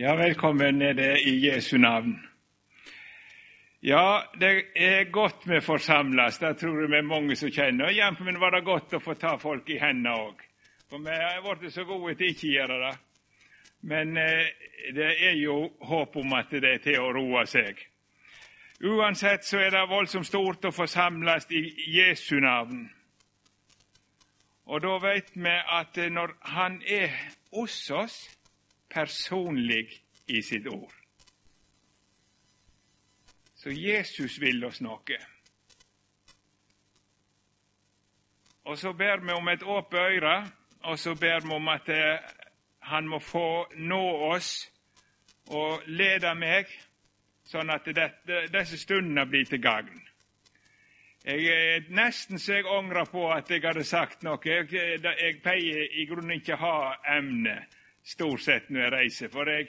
Ja, velkommen er det i Jesu navn. Ja, det er godt vi forsamles. det tror jeg vi er mange som kjenner. Jammen var det godt å få ta folk i hendene òg. For vi har blitt så gode til ikke å gjøre det. Men eh, det er jo håp om at det er til å roe seg. Uansett så er det voldsomt stort å forsamles i Jesu navn. Og da vet vi at når Han er hos oss personlig i sitt ord Så Jesus vil oss noe. Og så ber vi om et åpent øre, og så ber vi om at Han må få nå oss og lede meg, sånn at dette, disse stundene blir til gagn. Jeg er nesten så jeg angrer på at jeg hadde sagt noe. Jeg, jeg pleier i grunnen ikke ha emne stort sett når jeg reiser. For jeg,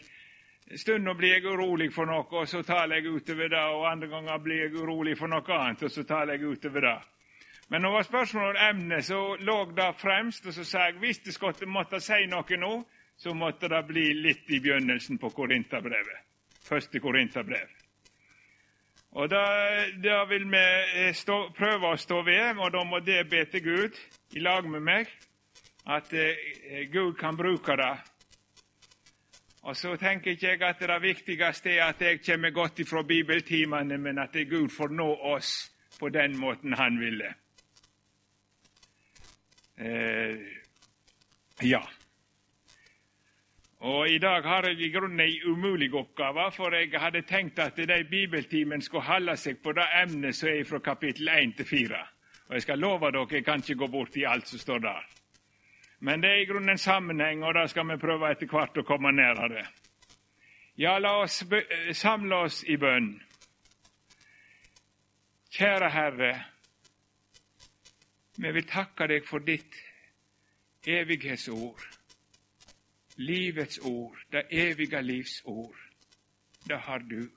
stundom blir jeg urolig for noe, og så taler jeg utover det. Og andre ganger blir jeg urolig for noe annet, og så taler jeg utover det. Men når det var spørsmål om emnet, så lå det fremst, og så sa jeg hvis det skulle måtte si noe nå, så måtte det bli litt i begynnelsen på Korinterbrevet. Første Korinterbrev. Og da, da vil vi eh, stå, prøve å stå ved, og da må det be til Gud i lag med meg, at eh, Gud kan bruke det og så tenker ikke jeg at det viktigste er at jeg kommer godt ifra bibeltimene, men at Gud får nå oss på den måten Han ville. Eh, ja. Og I dag har jeg i grunnen ei umulig oppgave, for jeg hadde tenkt at de bibeltimene skulle holde seg på det emnet som er fra kapittel 1 til 4. Og jeg skal love dere, jeg kan ikke gå bort i alt som står der. Men det er i grunnen en sammenheng, og da skal vi prøve etter hvert å komme ned av det. Ja, la oss samle oss i bønn. Kjære Herre, vi vil takke deg for ditt evighetsord, livets ord, det evige livs ord. Det har du.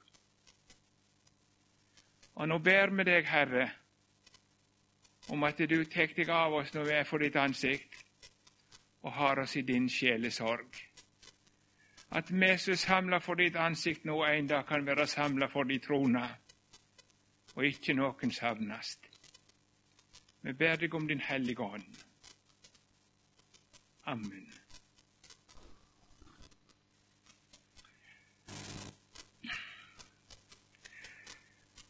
Og nå ber vi deg, Herre, om at du tar deg av oss når vi er for ditt ansikt og har oss i din sjelesorg. At vi som er samla for ditt ansikt nå en dag, kan være samla for di trone, og ikke noen savnast. Vi ber deg om Din hellige ånd. Amen.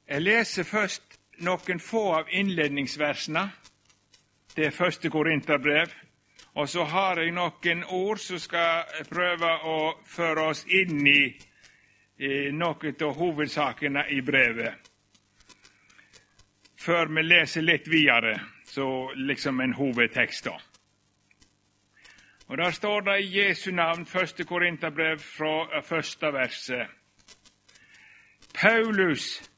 Jeg leser først noen få av innledningsversene. Det er første Korinterbrev, og så har jeg noen ord som skal prøve å føre oss inn i, i noen av hovedsakene i brevet. Før vi leser litt videre, så liksom en hovedtekst, da. Og Der står det i Jesu navn, første Korinterbrev fra første verset. Paulus,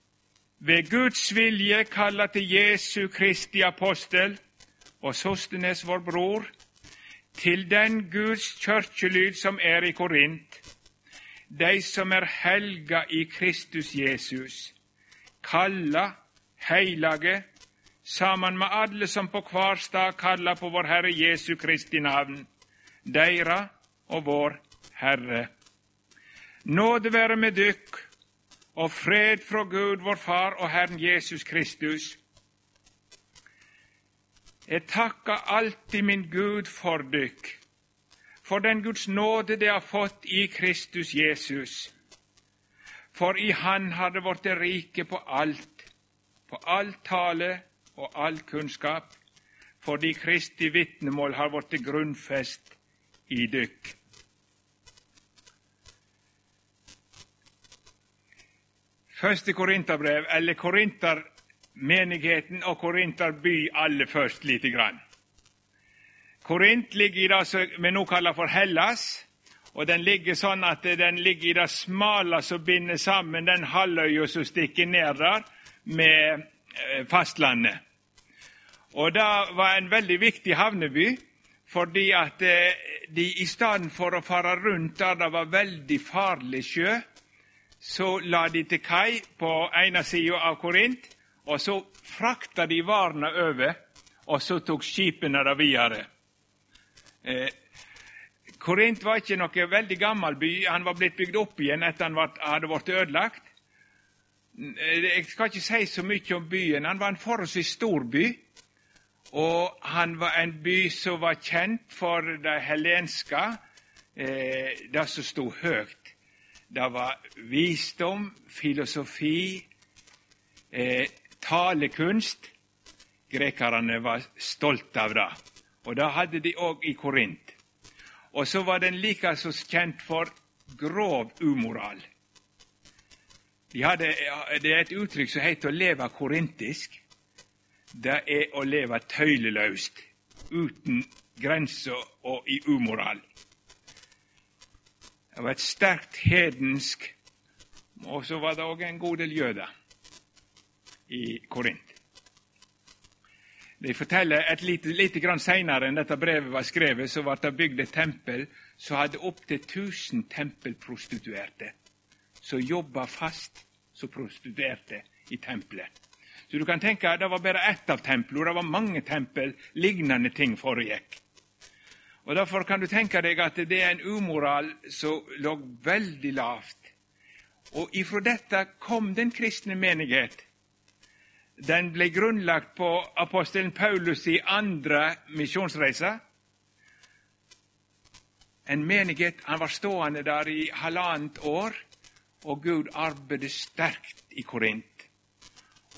ved Guds vilje kalla til Jesu Kristi apostel, og Sostenes, vår bror, til den Guds kjørkelyd som er i Korint, de som er helga i Kristus Jesus, kalla, heilage, sammen med alle som på hver stad kallar på vår Herre Jesu Kristi navn, deira og vår Herre. Nåde være med dykk, og fred fra Gud vår Far og Herren Jesus Kristus. Jeg takker alltid min Gud for dykk, for den Guds nåde det har fått i Kristus Jesus. For i Han har det blitt rike på alt, på all tale og all kunnskap, fordi Kristi vitnemål har blitt grunnfest i dykk. Første Korinterbrev, eller Korinter menigheten og Korinter by aller først lite grann. Korint ligger i det som vi nå kaller for Hellas, og den ligger sånn at den ligger i det smale som binder sammen den halvøya som stikker ned der, med eh, fastlandet. Og Det var en veldig viktig havneby, fordi at eh, de i stedet for å fare rundt der det var veldig farlig sjø, så la de til kai på ene sida av Korint, og så frakta de varene over, og så tok skipene det videre. Eh, Korint var ikke noe veldig gammel by. Han var blitt bygd opp igjen etter han hadde blitt ødelagt. Jeg skal ikke si så mye om byen. Han var en forholdsvis stor by. Og han var en by som var kjent for det helenske, eh, det som sto høyt. Det var visdom, filosofi, eh, talekunst. Grekerne var stolte av det. Og det hadde de òg i Korint. Og så var den likeså kjent for grov umoral. De hadde, det er et uttrykk som heter 'å leve korintisk'. Det er å leve tøyleløst, uten grenser og i umoral. Det var et sterkt hedensk Og så var det òg en god del jøder i Korint. De forteller et lite, lite grann seinere enn dette brevet var skrevet, så ble det bygd et tempel som hadde opptil 1000 tempelprostituerte som jobba fast som prostituerte i tempelet. Så du kan tenke at Det var bare ett av templene, det var mange tempel. Lignende ting foregikk. Og Derfor kan du tenke deg at det er en umoral som lå veldig lavt. Og ifra dette kom den kristne menighet den ble grunnlagt på apostelen Paulus' i andre misjonsreise. En menighet Han var stående der i halvannet år, og Gud arbeidet sterkt i Korint.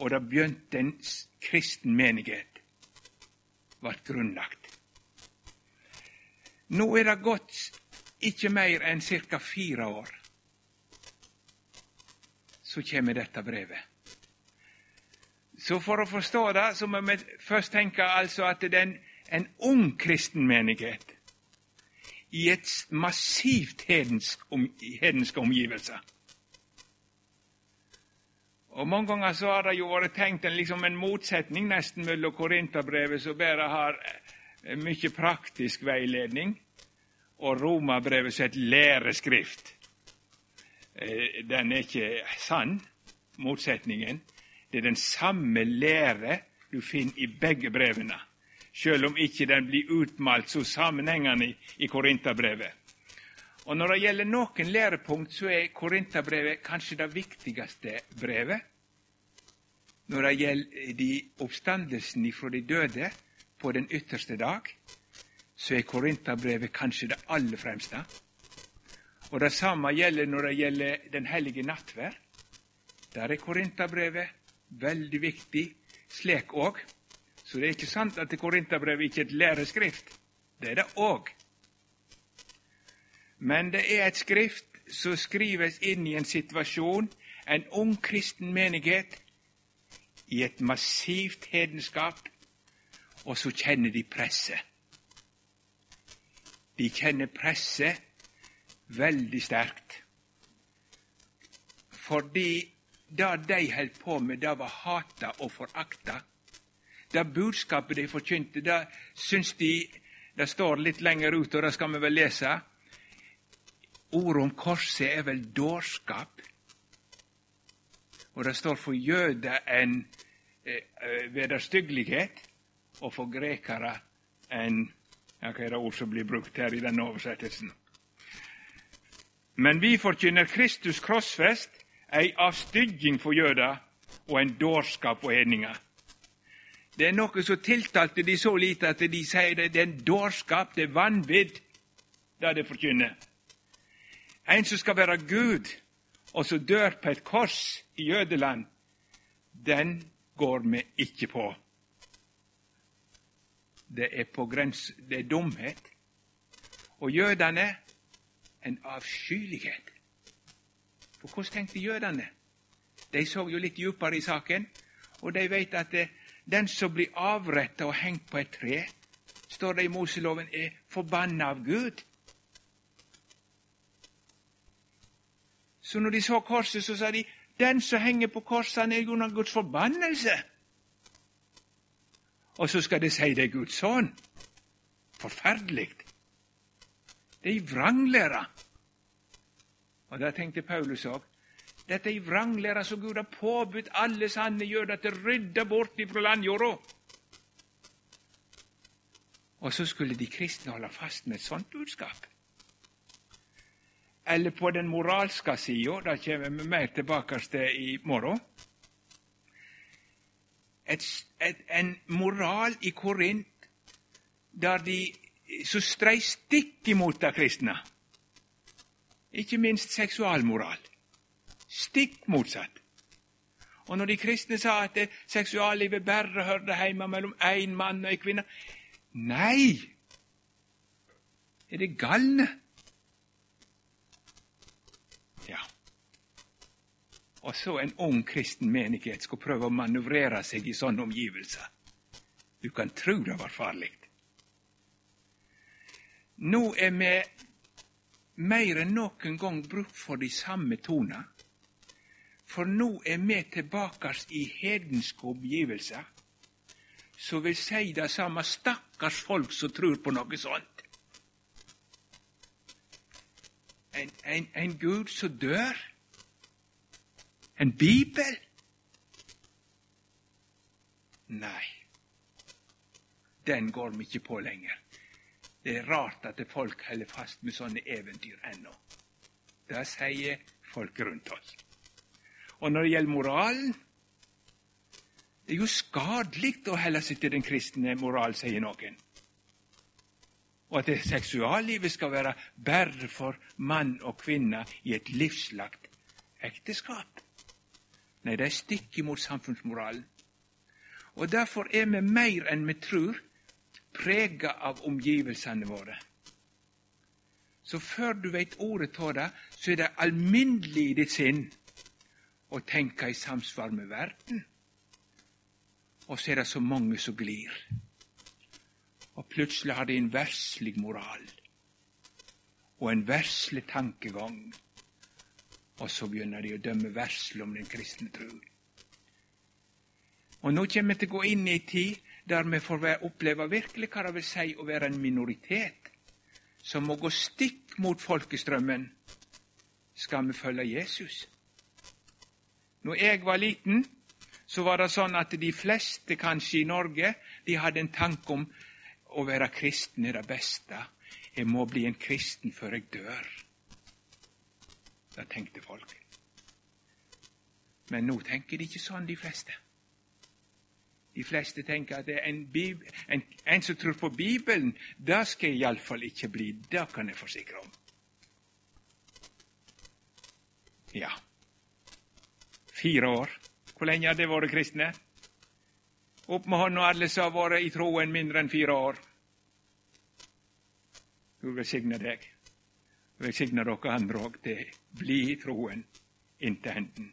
Og da begynte en kristen menighet ble grunnlagt. Nå er det gått ikke mer enn ca. fire år. Så kommer dette brevet. Så for å forstå det, så må vi først tenke altså at det er en, ung kristen menighet i et massivt hedensk, om, hedenske omgivelser. Og Mange ganger så har det jo vært tenkt en, liksom en motsetning nesten mellom Korinterbrevet, som bare har eh, mye praktisk veiledning, og Romerbrevet som et læreskrift. Eh, den er ikke sann, motsetningen. Det er den samme lære du finner i begge brevene, selv om ikke den blir utmalt så sammenhengende i Korinterbrevet. Og Når det gjelder noen lærepunkt, så er Korinterbrevet kanskje det viktigste brevet. Når det gjelder de oppstandelsen fra de døde på den ytterste dag, så er Korinterbrevet kanskje det aller fremste. Og Det samme gjelder når det gjelder Den hellige nattverd. Der er Korinterbrevet Veldig viktig slik òg. Så det er ikke sant at Korinterbrevet ikke er et læreskrift. Det er det òg. Men det er et skrift som skrives inn i en situasjon, en ung kristen menighet, i et massivt hedenskap, og så kjenner de presset. De kjenner presset veldig sterkt. Fordi det de holdt på med, det var hata og forakta. Det budskapet de forkynte, det syns de Det står litt lenger ut, og det skal vi vel lese. Ordet om korset er vel dårskap. Og det står for jøder en eh, eh vederstyggelighet, og for grekere en ja, Hva er det ord som blir brukt her i denne oversettelsen? Men vi forkynner Kristus krossfest, ei avstygging for jøder og en dårskap for hedninger. Det er noe som tiltalte de så lite at de sier det, det er en dårskap, det er vanvidd, det det forkynner. En som skal være Gud, og som dør på et kors i jødeland, den går vi ikke på. Det er på grens, det er dumhet. Og jødene en avskyelighet. For hvordan tenkte jødene? De så jo litt dypere i saken, og de vet at det, den som blir avretta og hengt på et tre, står det i Moseloven, er forbanna av Gud. Så når de så korset, så sa de den som henger på korset, han er under Guds forbannelse. Og så skal de si det er Guds sønn. Forferdelig. Det er vranglære. Og Der tenkte Paulus òg. Dette er ei vranglære som Gud har påbudt alle sanne jøder til å rydde bort ifra landjorda. Og så skulle de kristne holde fast med et sånt budskap. eller på den moralske sida, det kommer vi mer tilbake til i morgen. Et, et, en moral i Korint der de som strei stikk imot de kristne. Ikke minst seksualmoral. Stikk motsatt. Og når de kristne sa at seksuallivet bare hørte hjemme mellom én mann og ei kvinne Nei! Er det galne? Ja. Og så en ung kristen menighet skal prøve å manøvrere seg i sånne omgivelser. Du kan tro det var farlig. Nå er vi mer enn noen gang bruk for de samme tonene. For nå er vi tilbake i hedenske omgivelser, som vil si det samme stakkars folk som tror på noe sånt. En, en, en Gud som dør? En bibel? Nei, den går vi ikke på lenger. Det er rart at folk holder fast med sånne eventyr ennå. Det sier folk rundt oss. Og når det gjelder moralen Det er jo skadelig å holde seg til den kristne moral, sier noen. Og at det seksuallivet skal være bare for mann og kvinne i et livslagt ekteskap. Nei, det er stikk imot samfunnsmoralen. Og derfor er vi mer enn vi tror, prega av omgivelsene våre. Så før du veit ordet av det, så er det alminnelig i ditt sinn å tenke i samsvar med verden. Og så er det så mange som glir. Og plutselig har de en verslig moral og en verslig tankegang. Og så begynner de å dømme verslig om den kristne tro. Og nå kommer vi til å gå inn i ei tid der vi får oppleve virkelig hva det vil si å være en minoritet som må gå stikk mot folkestrømmen, skal vi følge Jesus. Når jeg var liten, så var det sånn at de fleste kanskje i Norge de hadde en tanke om å være kristen er det beste. Jeg må bli en kristen før jeg dør. Det tenkte folk. Men nå tenker de ikke sånn, de fleste. De fleste tenker at en, en, en, som tror på Bibelen, det skal jeg iallfall ikke bli. Det kan jeg forsikre om. Ja. Fire år. Hvor lenge har det vært kristne? Opp med hånda alle som har vært i troen mindre enn fire år. Gud velsigne deg. Velsigne dere andre òg til bli i troen inntil enden.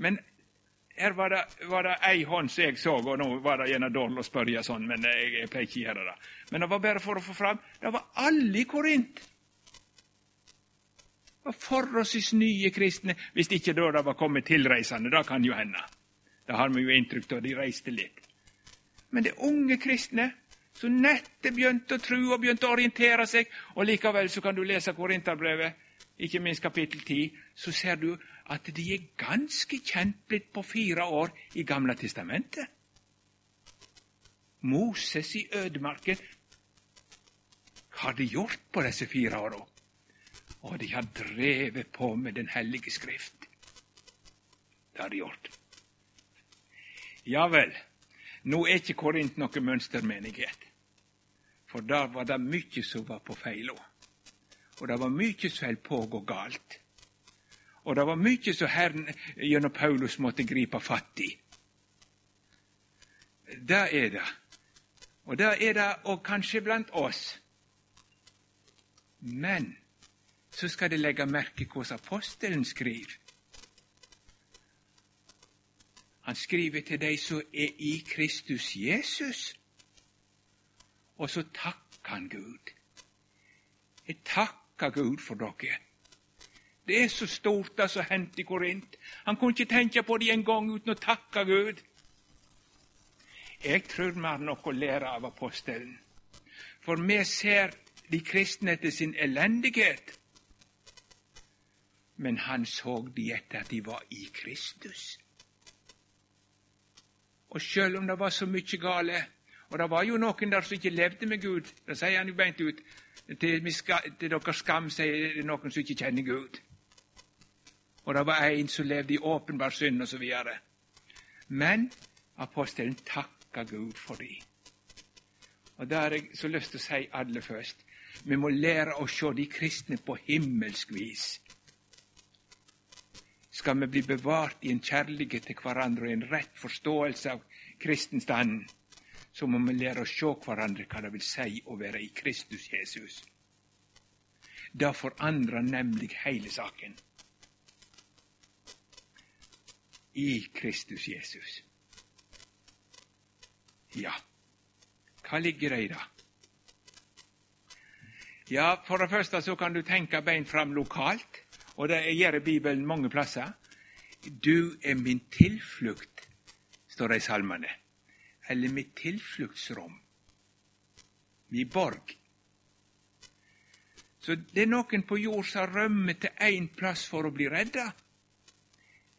Men her var det, var det ei hånd som jeg så, og nå var det gjerne dårlig å spørre sånn, men jeg, jeg pleier ikke å gjøre det. Men det var bare for å få fram det var alle i Korint. Det var forholdsvis nye kristne, hvis ikke da det var kommet tilreisende. Det kan jo hende. Det har vi jo inntrykk av, de reiste litt. Men det unge kristne som nettopp begynte å tro og begynte å orientere seg, og likevel så kan du lese Korinterbrevet, ikke minst kapittel 10, så ser du at de er ganske kjent blitt på fire år i Gamle testamentet. Moses i ødemarken Hva de gjort på disse fire åra? Og de har drevet på med Den hellige skrift. Det har de gjort. Ja vel, nå er ikke Korint noe mønstermenighet. For der var det mye som var på feil. Og det var mye som holdt på å gå galt. Og det var mye som Herren gjennom Paulus måtte gripe fatt i. Det er det. Og det er det og kanskje blant oss. Men så skal de legge merke hvordan apostelen skriver. Han skriver til de som er i Kristus Jesus. Og så takker han Gud. Jeg takker Gud for dere det er så stort, det som hendte i Korint. Han kunne ikke tenke på det en gang uten å takke Gud. Jeg tror vi har noe å lære av apostelen. For vi ser de kristne etter sin elendighet. Men han så de etter at de var i Kristus. Og sjøl om det var så mye gale, og det var jo noen der som ikke levde med Gud, det sier han jo beint ut, til, til deres skam sier det noen som ikke kjenner Gud. Og det var en som levde i åpenbar synd, osv. Men apostelen takka Gud for det. Og det har jeg så lyst til å si aller først. Vi må lære å se de kristne på himmelsk vis. Skal vi bli bevart i en kjærlighet til hverandre og en rett forståelse av kristenstanden, så må vi lære å se hverandre hva det vil si å være i Kristus Jesus. Det forandrer nemlig hele saken. I Kristus Jesus. Ja, hva ligger det i det? Ja, For det første så kan du tenke beint fram lokalt, og det gjør Bibelen mange plasser. Du er min tilflukt, står det i salmene. Eller mitt tilfluktsrom. Min borg. Så det er noen på jord som rømmer til én plass for å bli redda.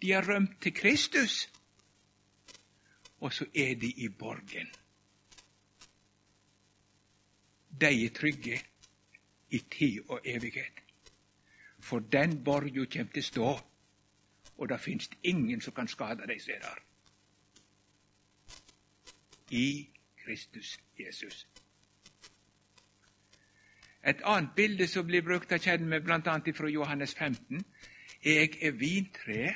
De har rømt til Kristus, og så er de i borgen. De er trygge i tid og evighet. For den borga kjem til å stå, og det finst ingen som kan skade dei som er der. I Kristus Jesus. Et annet bilde som blir brukt, det kjenner vi bl.a. fra Johannes 15. Jeg er vintre,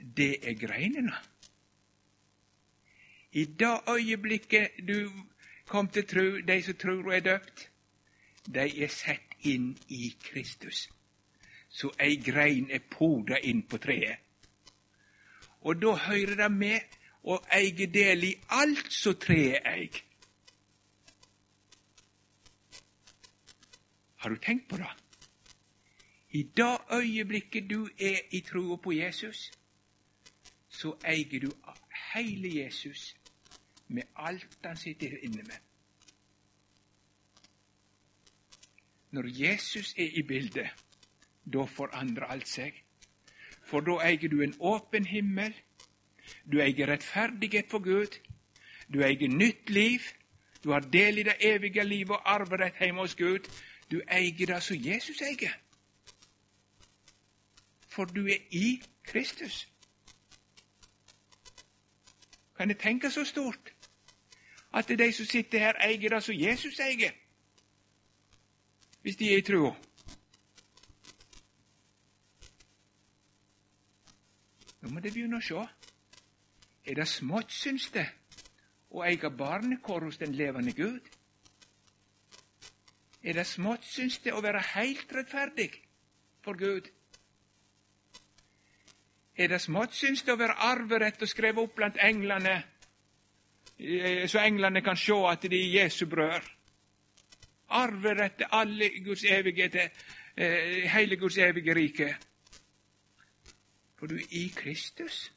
det er greinene. I det øyeblikket du kom til tru, de som tror og er døpt, de er sett inn i Kristus. Så ei grein er poda inn på treet. Og da hører det med å eige del i alt som treet eig. Har du tenkt på det? I det øyeblikket du er i trua på Jesus, så eier du heile Jesus med alt han sitter inne med. Når Jesus er i bildet, da forandrer alt seg. For da eier du en åpen himmel, du eier rettferdighet for Gud, du eier nytt liv, du har del i det evige livet og arverett hjemme hos Gud. Du eier det som Jesus eier. For du er i Kristus. Kan det tenke så stort? At det er de som sitter her, eier det som Jesus eier hvis de er i trua. Nå må de begynne å sjå. Er det smått, syns de, å eie barnekår hos den levende Gud? Er det smått, syns det, å være heilt rettferdig for Gud? Er det smått, syns det, å være arverett og skrevet opp blant englene, eh, så englene kan sjå at de er Jesu brød? arverett til alle Guds evige, til hele Guds evige rike. For du er i Kristus.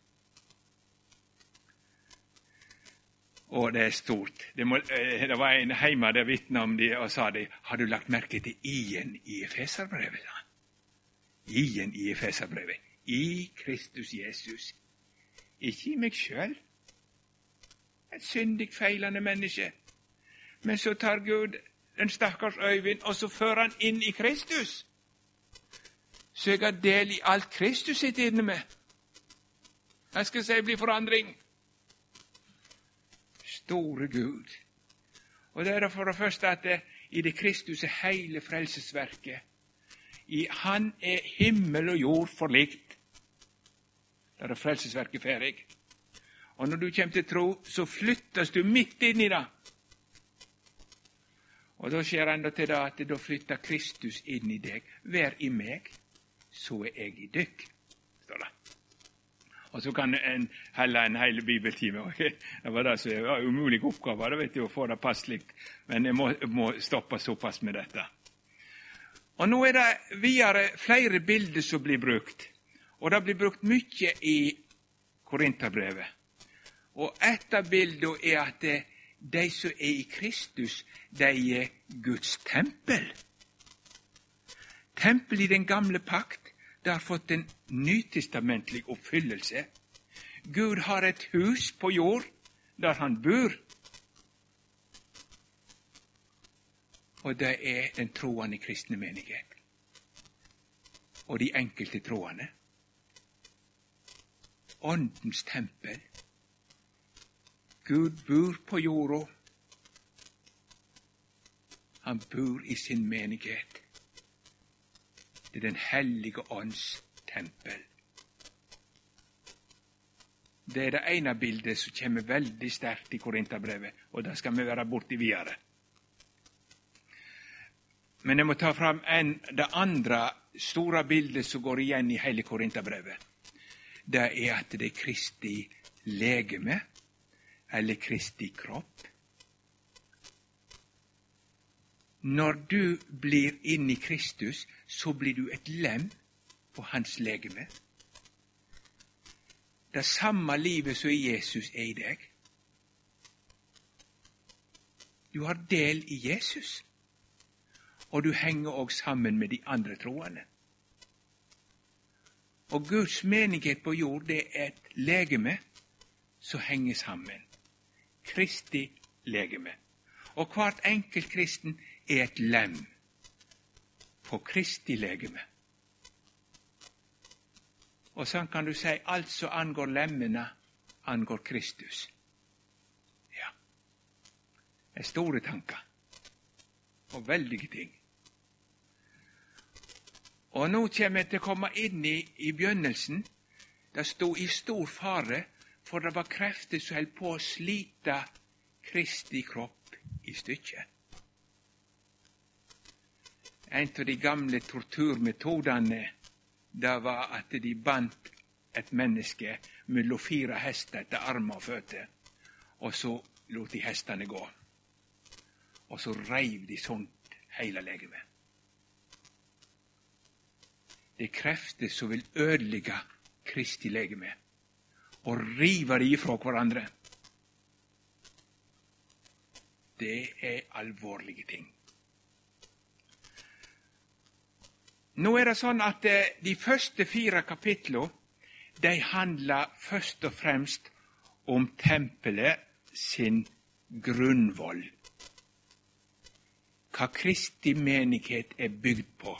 Å, det er stort. Det, må, eh, det var en hjemme der vitna om det og sa det. Har du lagt merke til i-en i Efeserbrevet? I-en i Efeserbrevet. I Kristus Jesus. Ikke i meg sjøl, et syndig, feilende menneske. Men så tar Gud den stakkars Øyvind, og så fører han inn i Kristus. Så jeg har del i alt Kristus sitter inne med. Jeg skal si blir forandring. Store Gud. Og det er for det første at det, i det Kristus er hele frelsesverket. I Han er himmel og jord forlikt. Der er frelsesverket ferdig. Og når du kommer til tro, så flyttes du midt inn i det. Og Da skjer til det at da flytter Kristus inn i deg. Vær i meg, så er jeg i dykk, står det. Og så kan en helle en hel bibeltime. Det var det som var umulig oppgave det vet du, å få det passelig, men jeg må, må stoppe såpass med dette. Og Nå er det videre flere bilder som blir brukt, og det blir brukt mye i Korinterbrevet. Og et av bildene er at de som er i Kristus, de er Guds tempel. Tempel i den gamle pakt, det har fått en nytestamentlig oppfyllelse. Gud har et hus på jord der han bor. og det er den troende kristne menighet. Og de enkelte troende. Åndens tempel. Gud bor på jorda. Han bor i sin menighet. Det er Den hellige ånds tempel. Det er det ene bildet som kommer veldig sterkt i Korinterbrevet, og det skal vi være borti videre. Men jeg må ta fram en, det andre store bildet som går igjen i hele Korinterbrevet. Det er at det er Kristi legeme, eller Kristi kropp. Når du blir inn i Kristus, så blir du et lem på hans legeme. Det samme livet som Jesus er i deg. Du har del i Jesus, og du henger òg sammen med de andre troende. Og Guds menighet på jord, det er et legeme som henger sammen. Kristi legeme. Og hvert enkelt kristen er et lem på Kristi legeme. Og sånn kan du si alt som angår lemmene, angår Kristus. Ja. Det er store tanker. Og veldige ting. Og nå kommer jeg til å komme inn i, i begynnelsen. Det stod i stor fare, for det var krefter som holdt på å slite Kristi kropp i stykker. En av de gamle torturmetodene det var at de bandt et menneske mellom fire hester etter armer og føtter, og så lot de hestene gå. Og så reiv de sånt hele legemet. Det er krefter som vil ødelegge Kristi legeme og rive det ifra hverandre. Det er alvorlige ting. Nå er det sånn at eh, de første fire kapitlene handler først og fremst om tempelet sin grunnvoll. Hva Kristi menighet er bygd på.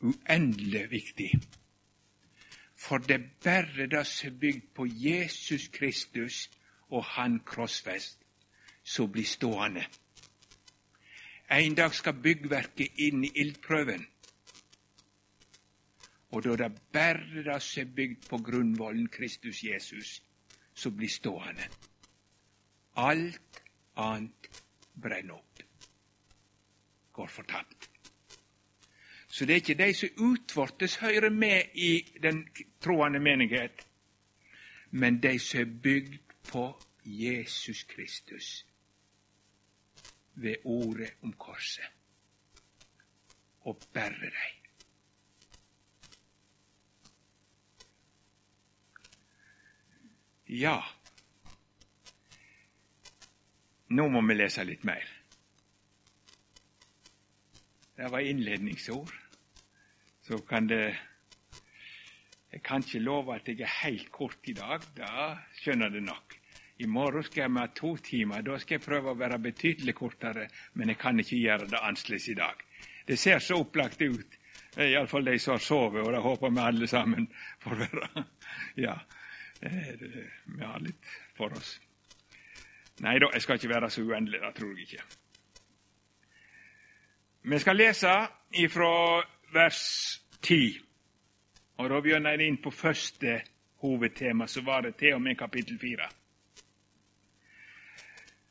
Uendelig viktig. For det er bare det som er bygd på Jesus Kristus og Han krossfest, som blir stående. En dag skal byggverket inn i ildprøven. Og da er det bare det som er bygd på grunnvollen Kristus Jesus, som blir stående. Alt annet brenner opp, går fortapt. Så det er ikke de som utvortes hører med i den troende menighet, men de som er bygd på Jesus Kristus ved ordet om korset. Og bare dei. Ja, nå må vi lese litt mer. Det var innledningsord. Så kan det Jeg kan ikke love at jeg er helt kort i dag. Da skjønner du nok. I morgen skal jeg ha to timer. Da skal jeg prøve å være betydelig kortere, men jeg kan ikke gjøre det annerledes i dag. Det ser så opplagt ut, iallfall de som har sovet, og det håper vi alle sammen får være. Ja, vi har litt for oss. Nei da, jeg skal ikke være så uendelig. Det tror jeg ikke. Vi skal lese ifra vers 10, og da begynner jeg inn på første hovedtema, så var det til og med kapittel 4.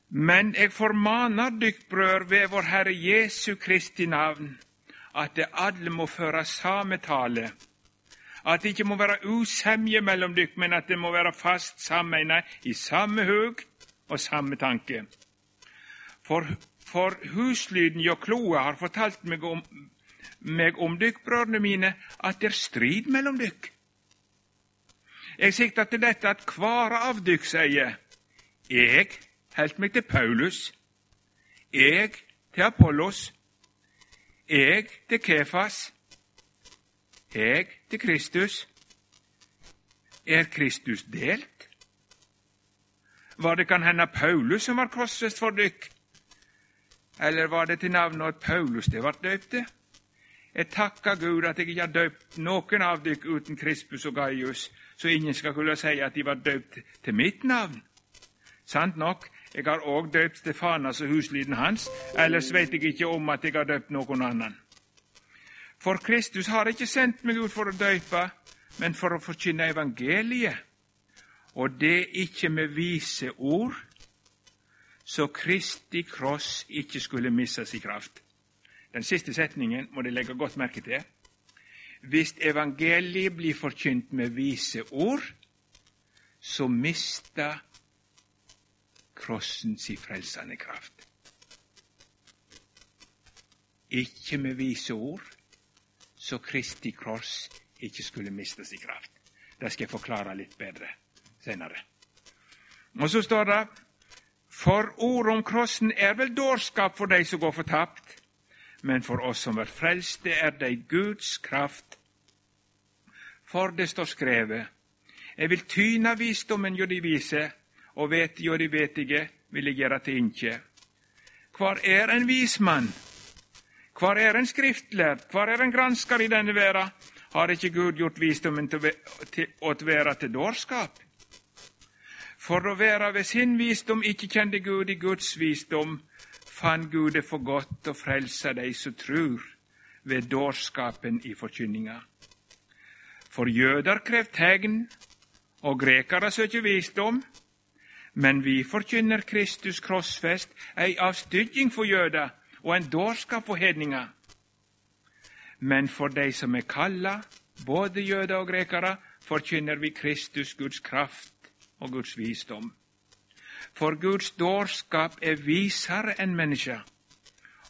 Men jeg formaner dykk, brør, ved vår Herre Jesu Kristi navn, at det alle må føre sametale, at det ikke må være usemje mellom dykk, men at det må være fast sameina i samme hug og samme tanke. For, for huslyden hjå Kloa har fortalt meg om, meg om dykk, brødrene mine, at det er strid mellom dykk. Jeg sikter til dette at hver av dykk sier, jeg holdt meg til Paulus, jeg til Apollos, jeg til Kefas, jeg til Kristus. Er Kristus delt? Var det kan hende Paulus som var korsfest for dykk? Eller var det til navnet at Paulus det ble døypte? Jeg takker Gud at jeg ikke har døypt noen av dere uten Krispus og Gaius, så ingen skal kunne si at de var døypt til mitt navn. Sant nok, jeg har òg døypt Stefanas og huslyden hans, ellers vet jeg ikke om at jeg har døypt noen annen. For Kristus har ikke sendt meg ut for å døype, men for å forkynne evangeliet, og det ikke med vise ord, så Kristi kross ikke skulle miste sin kraft. Den siste setningen må de legge godt merke til. Hvis evangeliet blir forkynt med vise ord, så mister krossen sin frelsende kraft. Ikke med vise ord, så Kristi kross ikke skulle miste sin kraft. Det skal jeg forklare litt bedre senere. Og så står det For ordet om krossen er vel dårskap for de som går fortapt, men for oss som er frelste, er det Guds kraft. For det står skrevet, Jeg vil tyne visdommen hjå de vise, og vet hjå de vetige vil jeg gjøre til inkje. Hvor er en vismann? Hvor er en skriftlærd? Hvor er en gransker i denne verda? Har ikke Gud gjort visdommen til å være til dårskap? For å være ved sin visdom ikke kjente Gud i Guds visdom, fann Gud det for godt å frelse de som trur, ved dårskapen i forkynninga. For jøder krev tegn, og grekere søker visdom, men vi forkynner Kristus krossfest, ei avstygging for jøder og en dårskap for hedninger. Men for de som er kalla, både jøder og grekere, forkynner vi Kristus Guds kraft og Guds visdom. For Guds dårskap er visere enn mennesker,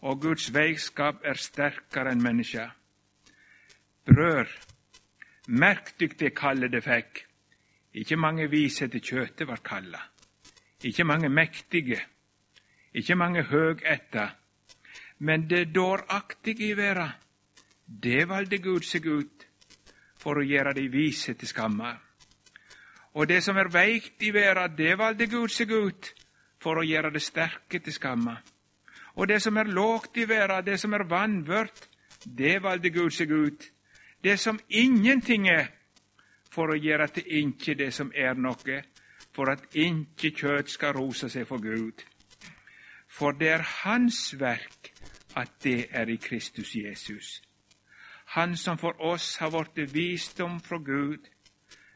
og Guds veiskap er sterkere enn mennesker. Brør, merk dykk det kallet det fikk. Ikke mange vise til kjøtet var kalla. Ikke mange mektige. Ikke mange høgætta. Men det dåraktige i verda, det valgte Gud seg ut for å gjøre de vise til skamme. Og det som er veikt i verda, det valgte Gud seg ut for å gjøre det sterke til skamme. Og det som er lågt i verda, det som er vanvørt, det valgte Gud seg ut. Det som ingenting er, for å gjøre til inkje det som er noe, for at inkje kjøtt skal rose seg for Gud. For det er Hans verk at det er i Kristus Jesus. Han som for oss har blitt visdom fra Gud,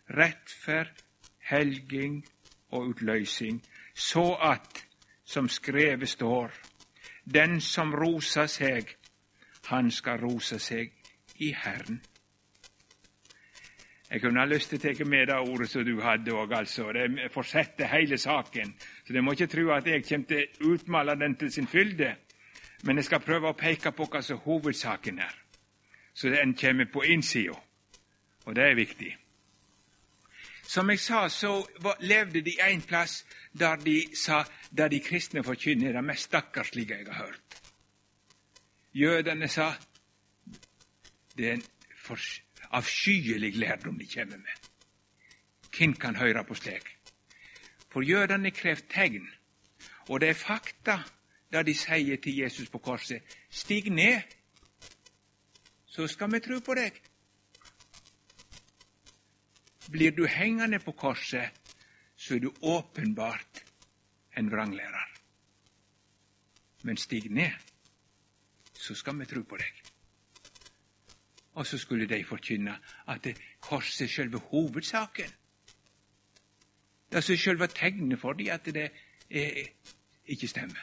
rettferd, helging og utløsing, så at, som skrevet står, den som roser seg, han skal rose seg i Herren. Jeg kunne ha lyst til å ta med det ordet som du hadde òg, altså. Det fortsetter hele saken. Så dere må ikke tro at jeg kommer til å utmale den til sin fylde. Men jeg skal prøve å peke på hva som hovedsaken er, så den kommer på innsida. Og det er viktig. Som jeg sa, så levde de en plass der de sa der de kristne forkynner det mest stakkarslige jeg har hørt. Jødene sa det er en avskyelig lærdom de kommer med. Hvem kan høre på slik? For jødene krev tegn, og det er fakta der de sier til Jesus på korset, 'Stig ned, så skal vi tro på deg'. Blir du hengende på korset, så er du åpenbart en vranglærer. Men stig ned, så skal vi tro på deg. Og så skulle de forkynne at korset er selve hovedsaken. Det er selve tegnet for dem at det er, ikke stemmer.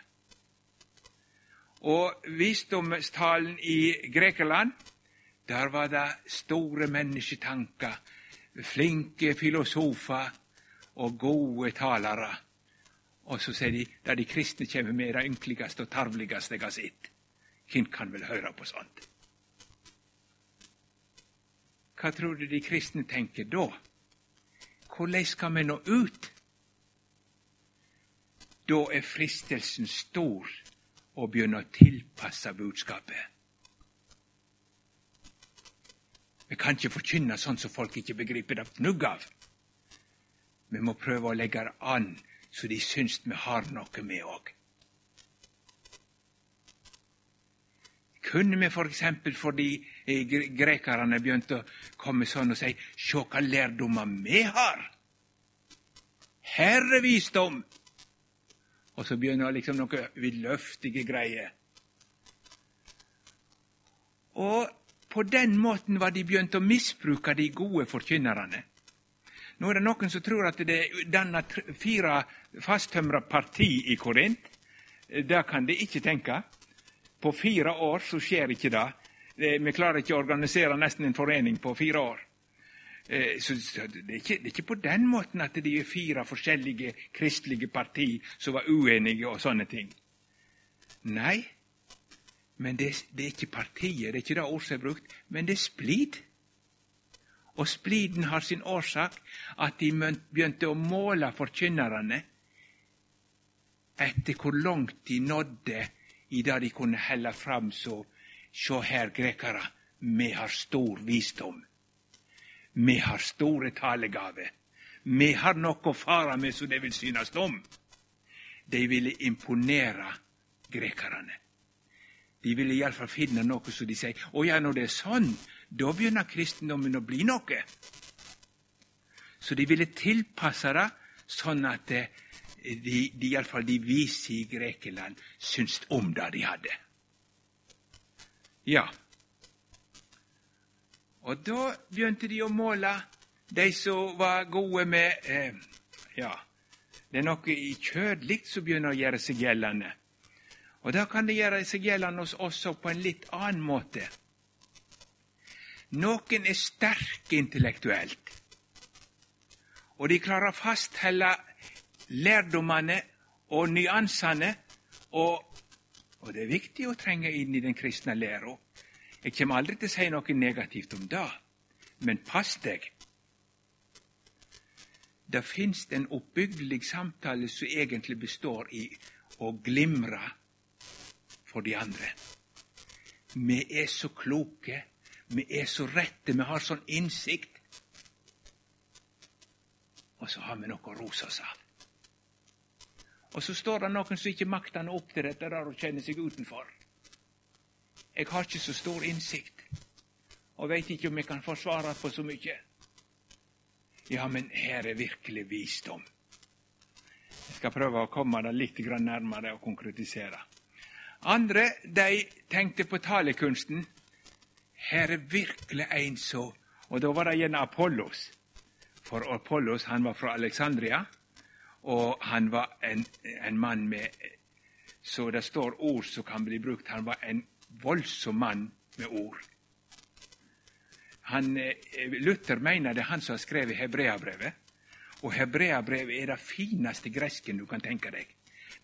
Og visdomstalen i Grekeland, der var det store mennesketanker, flinke filosofer og gode talere. Og så sier de der de kristne kommer med det ynkeligste og tarveligste jeg har sett. Hvem kan vel høre på sånt? Hva tror du de kristne tenker da? Hvordan skal vi nå ut? Da er fristelsen stor å begynne å tilpasse budskapet. Vi kan ikke forkynne sånn som folk ikke begriper det fnugg av. Vi må prøve å legge det an så de syns vi har noe med òg. Kunne vi f.eks. For fordi eh, grekerne begynte å komme sånn og si Se hva lærdommer vi har! Herrevisdom! Og så begynner liksom noe vidløftige greier. Og på den måten var de begynt å misbruke de gode forkynnerne. Nå er det noen som tror at det er danna fire fasttømra parti i Korint. Det kan de ikke tenke. På fire år så skjer ikke det. Vi klarer ikke å organisere nesten en forening på fire år. Eh, så det er, ikke, det er ikke på den måten at de er fire forskjellige kristelige parti som var uenige og sånne ting. Nei, men det, det er ikke partiet, det er ikke det ordet som er brukt, men det er splid. Og spliden har sin årsak at de begynte å måle forkynnerne etter hvor langt de nådde i det de kunne helle fram så Sjå her, grekere, vi har stor visdom. Vi har store talegaver. Vi har noe å fare med som det vil synes om. De ville imponere grekerne. De ville iallfall finne noe som de sier Å ja, når det er sånn, da begynner kristendommen å bli noe. Så de ville tilpasse det sånn at de, de, de iallfall de vise i Grekeland syntes om det de hadde. Ja. Og da begynte de å måle de som var gode med eh, Ja, det er noe i kjødelig som begynner å gjøre seg gjeldende. Og da kan det gjøre seg gjeldende hos oss på en litt annen måte. Noen er sterke intellektuelt, og de klarer å fasthelle lærdommene og nyansene. Og, og, det er viktig å trenge inn i den kristne læra. Jeg kommer aldri til å si noe negativt om det, men pass deg. Det finnes en oppbyggelig samtale som egentlig består i å glimre for de andre. Vi er så kloke vi er så rette, vi har sånn innsikt. Og så har vi noe å rose oss av. Og så står det noen som ikke makter nå opp til dette der og kjenner seg utenfor. Jeg har ikke så stor innsikt, og veit ikke om jeg kan forsvare på så mye. Ja, men her er virkelig visdom. Jeg skal prøve å komme det litt nærmere og konkretisere. Andre de tenkte på talekunsten. Her er virkelig en så Og da var det gjerne Apollos. For Apollos han var fra Alexandria, og han var en, en mann med Så det står ord som kan bli brukt. Han var en voldsom mann med ord. Han, eh, Luther mener det er han som har skrevet Hebreabrevet. Og Hebreabrevet er det fineste gresken du kan tenke deg.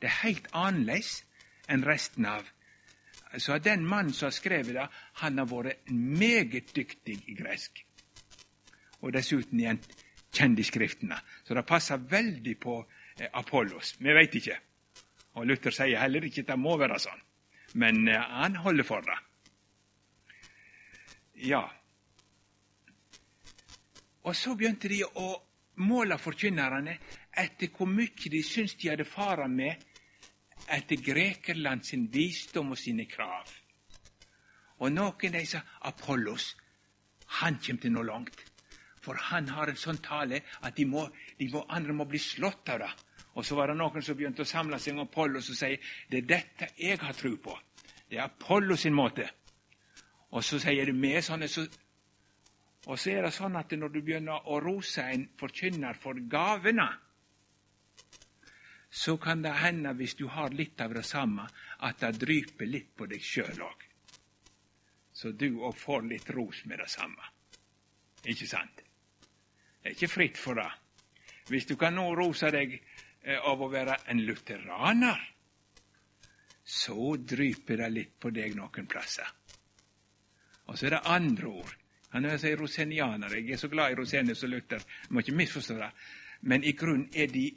Det er helt annerledes enn resten av så den mannen som har skrevet det, han har vært meget dyktig i gresk. Og dessuten igjen kjent i Skriftene. Så det passer veldig på eh, Apollos. Vi veit ikke. Og Luther sier heller ikke at det må være sånn. Men eh, han holder for det. Ja. Og så begynte de å måle forkynnerne etter hvor mye de syntes de hadde fara med etter Grekerland sin visdom og sine krav. Og noen de sa Apollos, han kjem til noe langt. For han har en sånn tale at de, må, de må, andre må bli slått av det. Og så var det noen som begynte å samle seg om Apollos og si det er dette jeg har tro på. Det er Apollos sin måte. Og så sier de med sånne så, Og så er det sånn at når du begynner å rose en forkynner for gavene, så kan det hende, hvis du har litt av det samme, at det dryper litt på deg sjøl òg. Så du òg får litt ros med det samme. Ikke sant? Det er ikke fritt for det. Hvis du kan nå rose deg eh, av å være en lutheraner, så dryper det litt på deg noen plasser. Og så er det andre ord. Han er rosenianer. Jeg er så glad i Rosenius og Luther, jeg må ikke misforstå det. Men i grunnen er de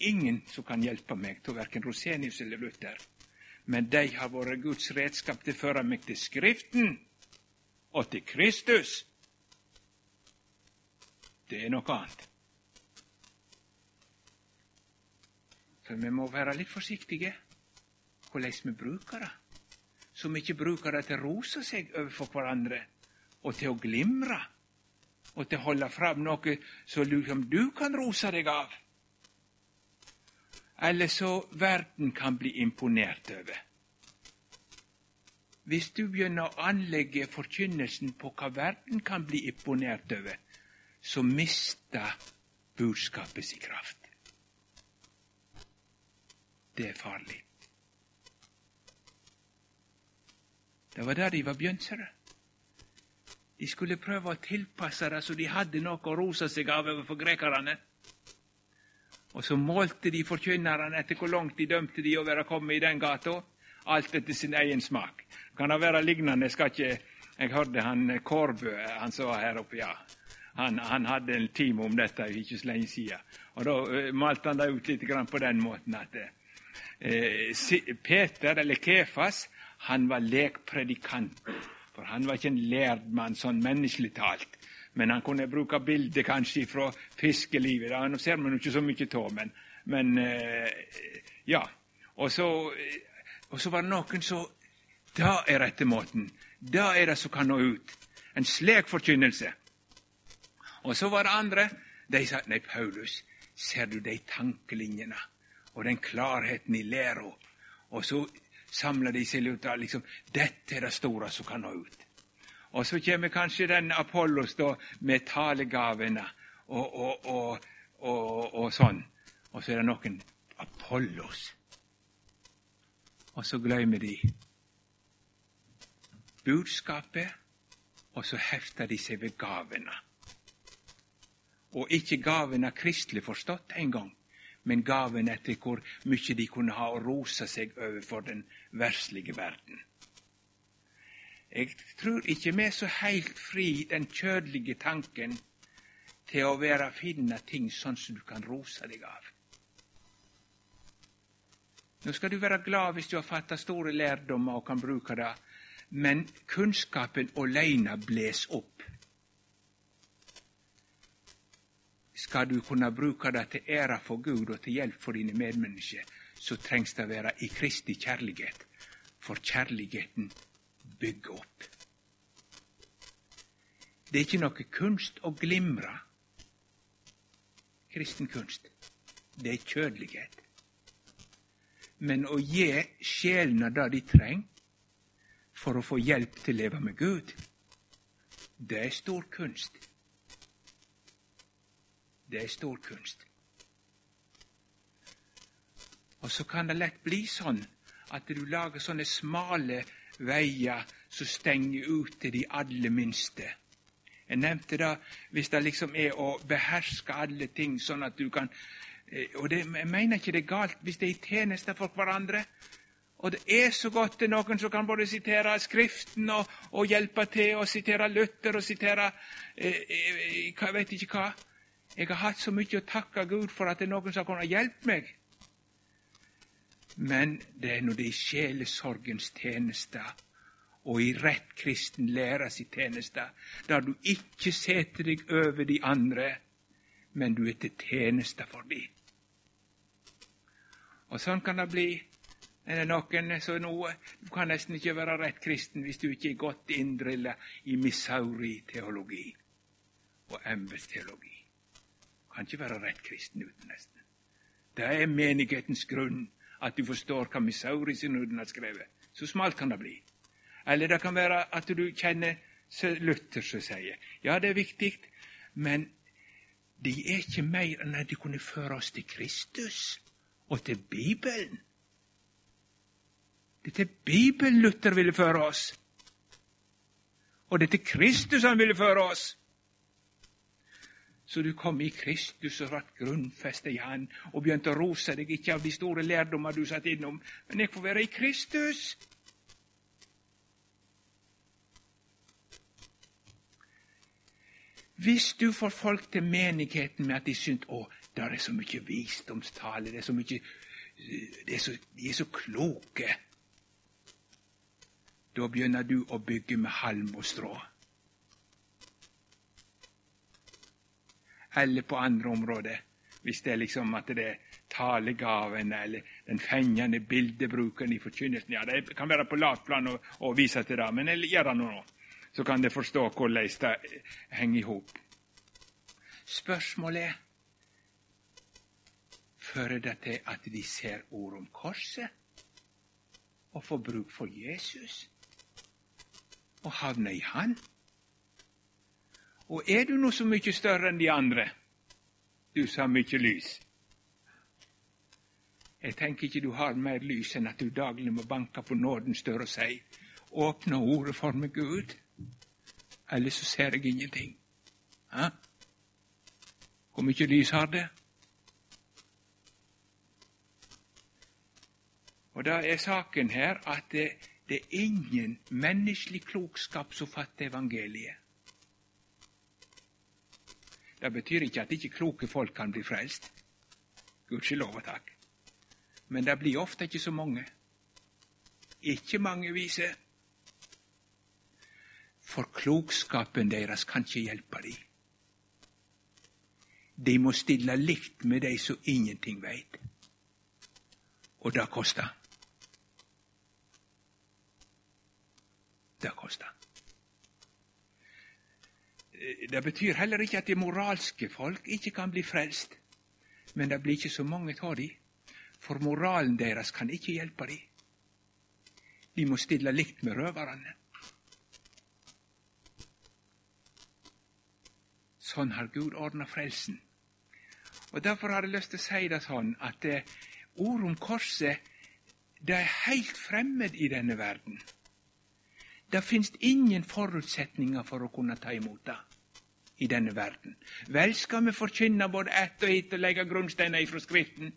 ingen som kan hjelpe meg til verken Rosenius eller Luther. Men de har vært Guds redskap til å føre meg til Skriften og til Kristus. Det er noe annet. For vi må være litt forsiktige hvordan vi bruker det. Så vi ikke bruker det til å rose seg overfor hverandre, og til å glimre, og til å holde fram noe som du kan rose deg av. Eller så verden kan bli imponert over. Hvis du begynner å anlegge forkynnelsen på hva verden kan bli imponert over, så mister budskapet sin kraft. Det er farlig. Det var der de var bjønsere. De skulle prøve å tilpasse det så de hadde noe å rose seg av overfor grekerne. Og så målte de forkynnerne etter hvor langt de dømte de å være kommet i den gata, alt etter sin egen smak. Kan det være lignende? Jeg skal ikke Jeg hørte han Kårbø, han som var her oppe, ja. Han, han, hadde en time om dette ikke så lenge siden. Og Da uh, malte han det ut litt på den måten at uh, Peter, eller Kefas, han var lekpredikant. For han var ikke en lærd mann sånn menneskelig talt. Men han kunne bruke bilder kanskje fra fiskelivet. Nå ser man jo ikke så mye av, men, men uh, ja. Og så, og så var det noen som Det er rette måten. Det er det som kan nå ut. En slik forkynnelse. Og så var det andre. De sa nei, Paulus, ser du de tankelinjene og den klarheten i læra? Og så samler de seg ut av liksom, dette er det store som kan nå ut. Og så kommer kanskje den Apollos da, med talegavene og, og, og, og, sånn. Og så er det noen Apollos. Og så glemmer de budskapet, og så hefter de seg ved gavene. Og ikke gavene kristelig forstått engang, men gaven etter hvor mye de kunne ha å rose seg overfor den verslige verden. Jeg tror ikke vi er så heilt fri den kjødelige tanken til å være finne ting sånn som du kan rose deg av. Nå skal du være glad hvis du har fatta store lærdommer og kan bruke det, men kunnskapen aleine bles opp. Skal du kunne bruke det til ære for Gud og til hjelp for dine medmennesker, så trengs det være i Kristi kjærlighet, for kjærligheten bygger opp. Det er ikke noe kunst å glimre. Kristen kunst. Det er kjødelighet. Men å gi sjelene det de trenger for å få hjelp til å leve med Gud, det er stor kunst. Det er stor kunst. Og så kan det lett bli sånn at du lager sånne smale veier som stenger ute de aller minste. Jeg nevnte det hvis det liksom er å beherske alle ting, sånn at du kan eh, Og det, jeg mener ikke det er galt hvis det er i tjeneste for hverandre. Og det er så godt det er noen som kan både sitere Skriften og, og hjelpe til, og sitere Luther og sitere eh, eh, jeg vet ikke hva. Jeg har hatt så mye å takke Gud for at det er noen som har kunnet hjelpe meg. Men det er når det er i sjelesorgens tjeneste og i rett kristen læres i tjeneste, der du ikke setter deg over de andre, men du er til tjeneste for dem. Og sånn kan det bli. Er det noen som noe Du kan nesten ikke være rett kristen hvis du ikke er godt inndrilla i Missouri-teologi og embetsteologi. Du kan ikke være rett kristen uten nesten. Det er menighetens grunn at du forstår hva Missouri-synoden har skrevet. Så smalt kan det bli. Eller det kan være at du kjenner Luther som sier ja, det er viktig, men de er ikke mer enn at de kunne føre oss til Kristus og til Bibelen. Det er til Bibelen Luther ville føre oss. Og det er til Kristus han ville føre oss så du kom i Kristus og ble grunnfestet i Han og begynte å rose deg ikke av de store lærdommer du satt innom, men jeg får være i Kristus. Hvis du får folk til menigheten med at de syns å, der er så mye visdomstale, det er så mye det er så, De er så kloke. Da begynner du å bygge med halm og strå. Eller på andre områder. Hvis det er liksom at det er talegaven eller den fengende bildebruken i forkynnelsen. Ja, Det kan være på lavt plan å, å vise til det, men gjør det nå. Så kan dere forstå hvordan det henger i hop. Spørsmålet er fører det til at de ser ord om korset og får bruk for Jesus og havner i Han? Og er du nå så mye større enn de andre, du som har mye lys? Jeg tenker ikke du har mer lys enn at du daglig må banke på nådens dør og si åpne ordet for meg, Gud, ellers så ser jeg ingenting. Hæ? Hvor mye lys har det? Og da er saken her at det, det er ingen menneskelig klokskap som fatter evangeliet. Det betyr ikke at ikke kloke folk kan bli frelst. Gudskjelov og takk. Men det blir ofte ikke så mange. Ikke mange vise. For klokskapen deres kan ikke hjelpe dem. De må stille likt med de som ingenting veit. Og det koster. Det kostar. Det betyr heller ikke at de moralske folk ikke kan bli frelst. Men det blir ikke så mange av dem, for moralen deres kan ikke hjelpe dem. De må stille likt med røverne. Sånn har Gud ordna frelsen. Og Derfor har jeg lyst til å si det sånn at ordet ord om korset det er helt fremmed i denne verden. Det finst ingen forutsetninger for å kunne ta imot det i denne verden. Vel skal vi forkynne både ett og ett og legge grunnsteiner ifra Skriften,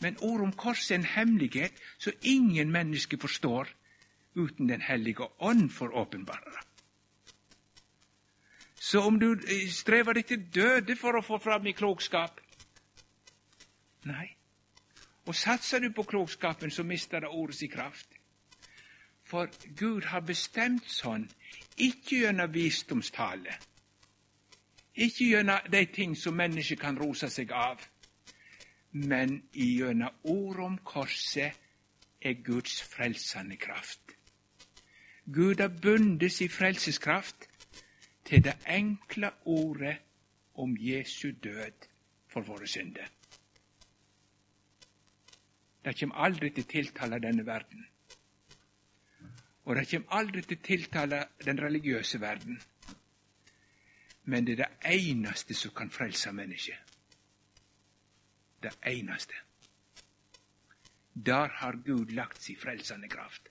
men ord om korset er en hemmelighet som ingen menneske forstår uten Den hellige ånd for åpenbare. Så om du eh, strever deg til døde for å få fram i klokskap, Nei. Og satser du på klokskapen, så mister det ordet sin kraft. For Gud har bestemt sånn, ikke gjennom visdomstale, ikke gjennom de ting som mennesker kan rose seg av, men gjennom ordet om korset er Guds frelsende kraft. Gud har bundet sin frelseskraft til det enkle ordet om Jesu død for våre synder. Det kommer aldri til å tiltale denne verden. Og det kommer aldri til å tiltale den religiøse verden. Men det er det eneste som kan frelse mennesket. Det eneste. Der har Gud lagt sin frelsende kraft.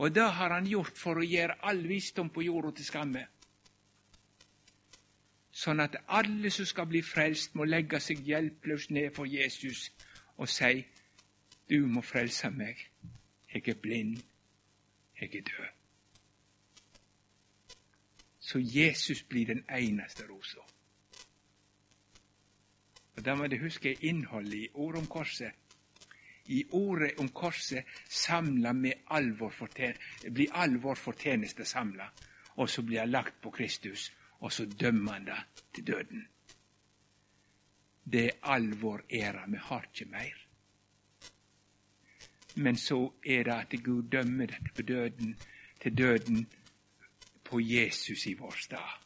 Og det har han gjort for å gjøre all visdom på jorda til skamme. Sånn at alle som skal bli frelst, må legge seg hjelpeløst ned for Jesus og si du må frelse meg. Jeg er blind. Jeg er død. Så Jesus blir den eneste rosa. Og Da må du huske innholdet i ordet om korset. I ordet om korset med all blir all vår fortjeneste samla, og så blir det lagt på Kristus, og så dømmer han det til døden. Det er all vår ære. Vi har ikke mer. Men så er det at Gud dømmer dette på døden, til døden på Jesus i vår stad.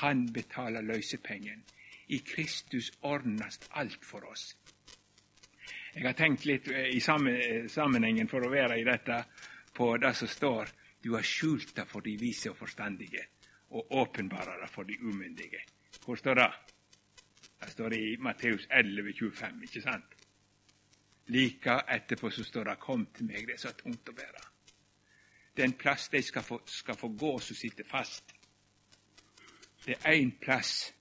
Han betaler løsepengen. I Kristus ordnes alt for oss. Jeg har tenkt litt eh, i sammenhengen for å være i dette på det som står du har skjult det for de vise og forstandige, og åpenbara det for de umyndige. Hvor står det? Det står i Matteus 11, 25, ikke sant? Like etterpå så står det 'Kom til meg, det er så tungt å bære'. Det er en plass de skal få, skal få gå som sitter fast. Det er én plass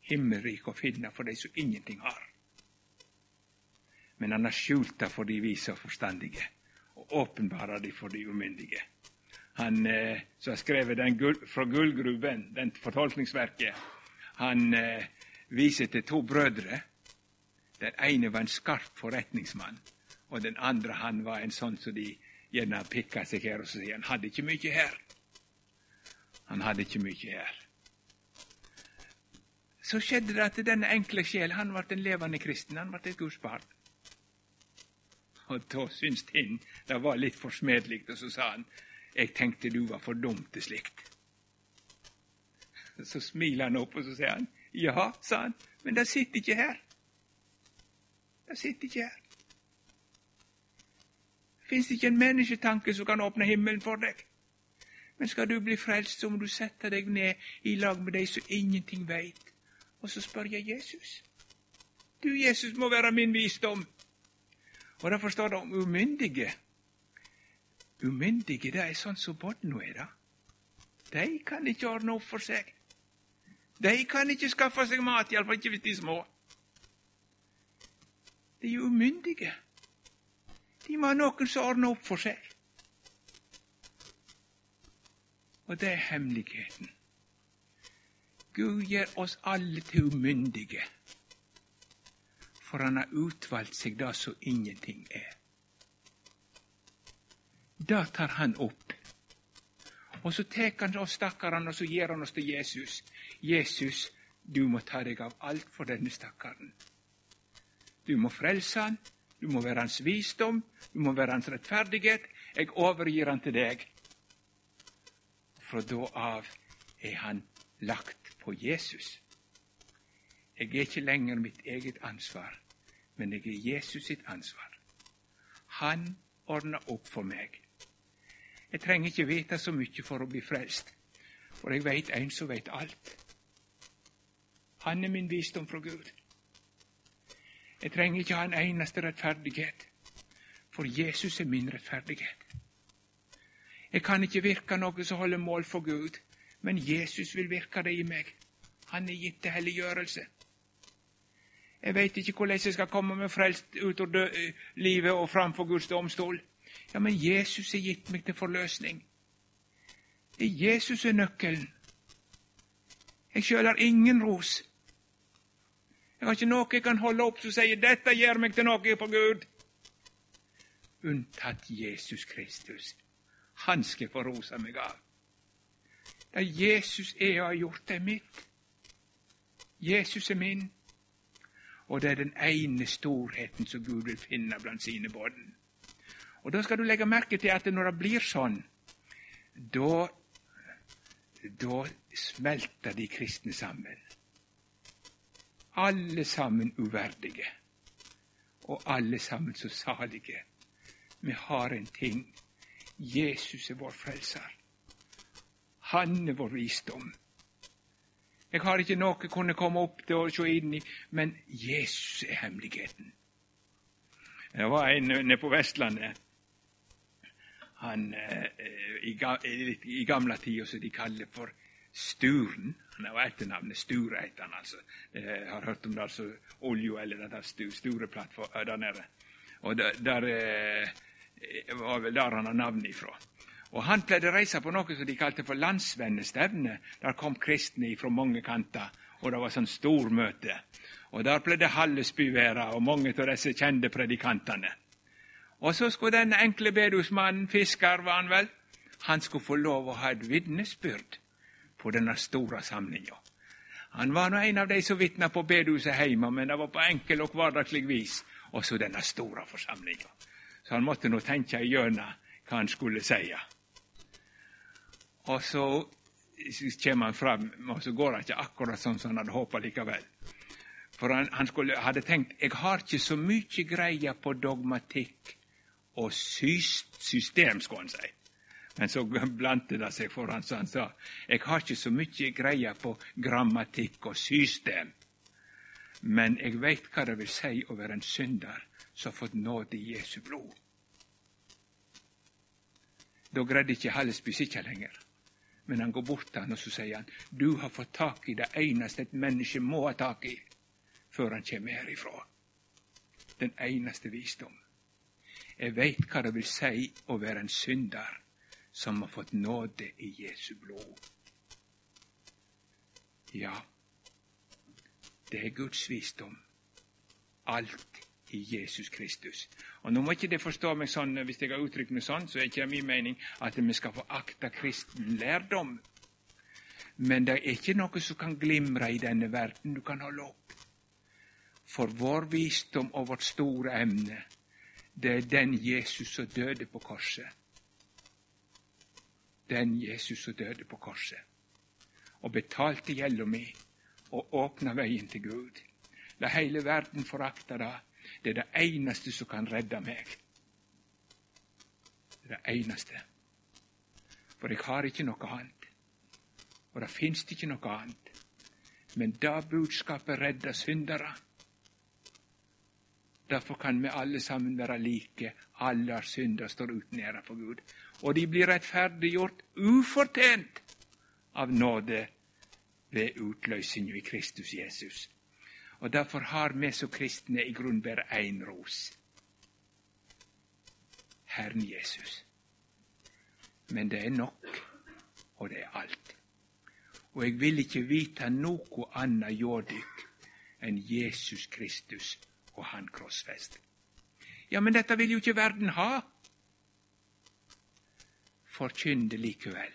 himmelrik å finne for de som ingenting har. Men han har skjult det for de vise og forstandige, og åpenbarer det for de umyndige. Han eh, som har skrevet den fra gullgruven, den fortolkningsverket, han eh, viser til to brødre. Den ene var en skarp forretningsmann, og den andre han var en sånn som de gjerne pikka seg her og så sier han hadde ikke mye her. Han hadde ikke mye her. så skjedde det at denne enkle sjel han ble en levende kristen. Han ble et Guds barn. Og da syntes han det var litt forsmedelig, og så sa han jeg tenkte du var for dum til slikt. Så smiler han opp, og så sier han ja, sa han, men det sitter ikke her. Det sitter ikke her. Fins ikke en mennesketanke som kan åpne himmelen for deg. Men skal du bli frelst, så må du sette deg ned i lag med de som ingenting veit. Og så spør jeg Jesus. Du, Jesus, må være min visdom. Og derfor står det om umyndige. Umyndige, det er sånn som barna er, da. De kan ikke ordne opp for seg. De kan ikke skaffe seg mat, iallfall ikke hvis de er små. De er umyndige. De må ha noen som ordner opp for seg. Og det er hemmeligheten. Gud gjør oss alle til umyndige, for han har utvalgt seg det som ingenting er. Det tar han opp. Og så tar han oss stakkarene og så gir han oss til Jesus. Jesus, du må ta deg av alt for denne stakkaren. Du må frelse han, du må være hans visdom, du må være hans rettferdighet. Jeg overgir han til deg. Fra da av er han lagt på Jesus. Jeg er ikke lenger mitt eget ansvar, men jeg er Jesus sitt ansvar. Han ordner opp for meg. Jeg trenger ikke vite så mye for å bli frelst, for jeg veit en som veit alt. Han er min visdom fra Gud. Jeg trenger ikke ha en eneste rettferdighet, for Jesus er min rettferdighet. Jeg kan ikke virke noe som holder mål for Gud, men Jesus vil virke det i meg. Han er gitt til helliggjørelse. Jeg veit ikke hvordan jeg skal komme meg frelst ut av livet og framfor Guds domstol. Ja, men Jesus er gitt meg til forløsning. Jesus er nøkkelen. Jeg sjøl har ingen ros. Jeg har ikke noe jeg kan holde opp som sier 'dette gjør meg til noe på Gud'. Unntatt Jesus Kristus. Han skal få rosa meg av. Det Jesus er og har gjort, det er mitt. Jesus er min. Og det er den ene storheten som Gud vil finne blant sine barn. Og Da skal du legge merke til at når det blir sånn, da, da smelter de kristne sammen alle sammen uverdige, og alle sammen så salige. Vi har en ting. Jesus er vår frelser. Han er vår visdom. Jeg har ikke noe jeg kunne komme opp til å se inn i, men Jesus er hemmeligheten. Det var en nede på Vestlandet. Han eh, i, i gamle tider som de kaller for Sturen. Han har etternavnet Sture, heter han altså. Eh, har hørt om det, altså olja eller det der Stureplattform der nede. Og der, der eh, var vel der han har navnet ifra. Og Han pleide å reise på noe som de kalte for landsvennestevne. Der kom kristne fra mange kanter, og det var sånn stormøte. Og Der pleide Hallesby være, og mange av disse kjente predikantene. Og så skulle den enkle bedusmannen, fisker var han vel, han skulle få lov å ha et vitnesbyrd på denne store samlinga. Han var nå en av de som vitna på bedehuset hjemme, men det var på enkel og hverdagslig vis. Og så denne store forsamlinga. Så han måtte nå tenke igjennom hva han skulle si. Og så kommer han fram, og så går han ikke akkurat sånn som han hadde håpa likevel. For han, han skulle, hadde tenkt jeg har ikke så mye greie på dogmatikk og system, skulle han si. Men så blandte det seg for han, så han sa jeg har ikke så mye greie på grammatikk og system, men jeg veit hva det vil si å være en synder som har fått nåde i Jesu blod. Da greide ikke Hallesby sitte lenger. Men han går bort til han og så sier han, du har fått tak i det eneste et menneske må ha tak i før han kommer herifra. Den eneste visdom. Jeg veit hva det vil si å være en synder som har fått nåde i Jesu blod. Ja, det er Guds visdom. Alt i Jesus Kristus. Og Nå må ikke det forstå meg sånn, Hvis jeg har uttrykt meg sånn, så er ikke min mening at vi skal få akta kristen lærdom. Men det er ikke noe som kan glimre i denne verden du kan holde opp. For vår visdom og vårt store emne, det er den Jesus som døde på korset. Den Jesus som døde på korset. Og betalte gjelda mi og åpna veien til Gud. La hele verden forakte det. Det er det eneste som kan redde meg. Det er det eneste. For jeg har ikke noe annet. Og det finst ikke noe annet. Men det budskapet redder syndere, Derfor kan vi alle sammen være like. Alle har synda og står uten ære for Gud. Og de blir rettferdiggjort ufortjent av nåde ved utløsninga i Kristus Jesus. Og Derfor har vi som kristne i grunn bare én ros. Herren Jesus. Men det er nok, og det er alt. Og jeg vil ikke vite noe annet hjå dykk enn Jesus Kristus og han krossfest. Ja, men dette vil jo ikke verden ha. Forkynn det likevel.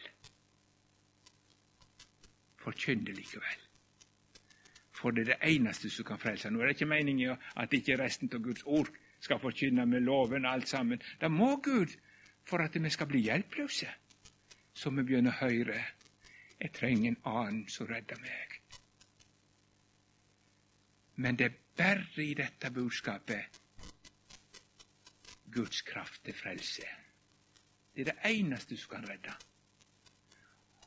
Forkynn det likevel. For det er det eneste som kan frelse. Nå er det ikke meningen at ikke resten av Guds ord skal forkynne med loven alt sammen. Det må Gud, for at vi skal bli hjelpeløse, så vi begynner å høre jeg trenger en annen som redder meg. Men det er bare i dette budskapet Guds kraft til frelse. Det er det eneste som kan redde.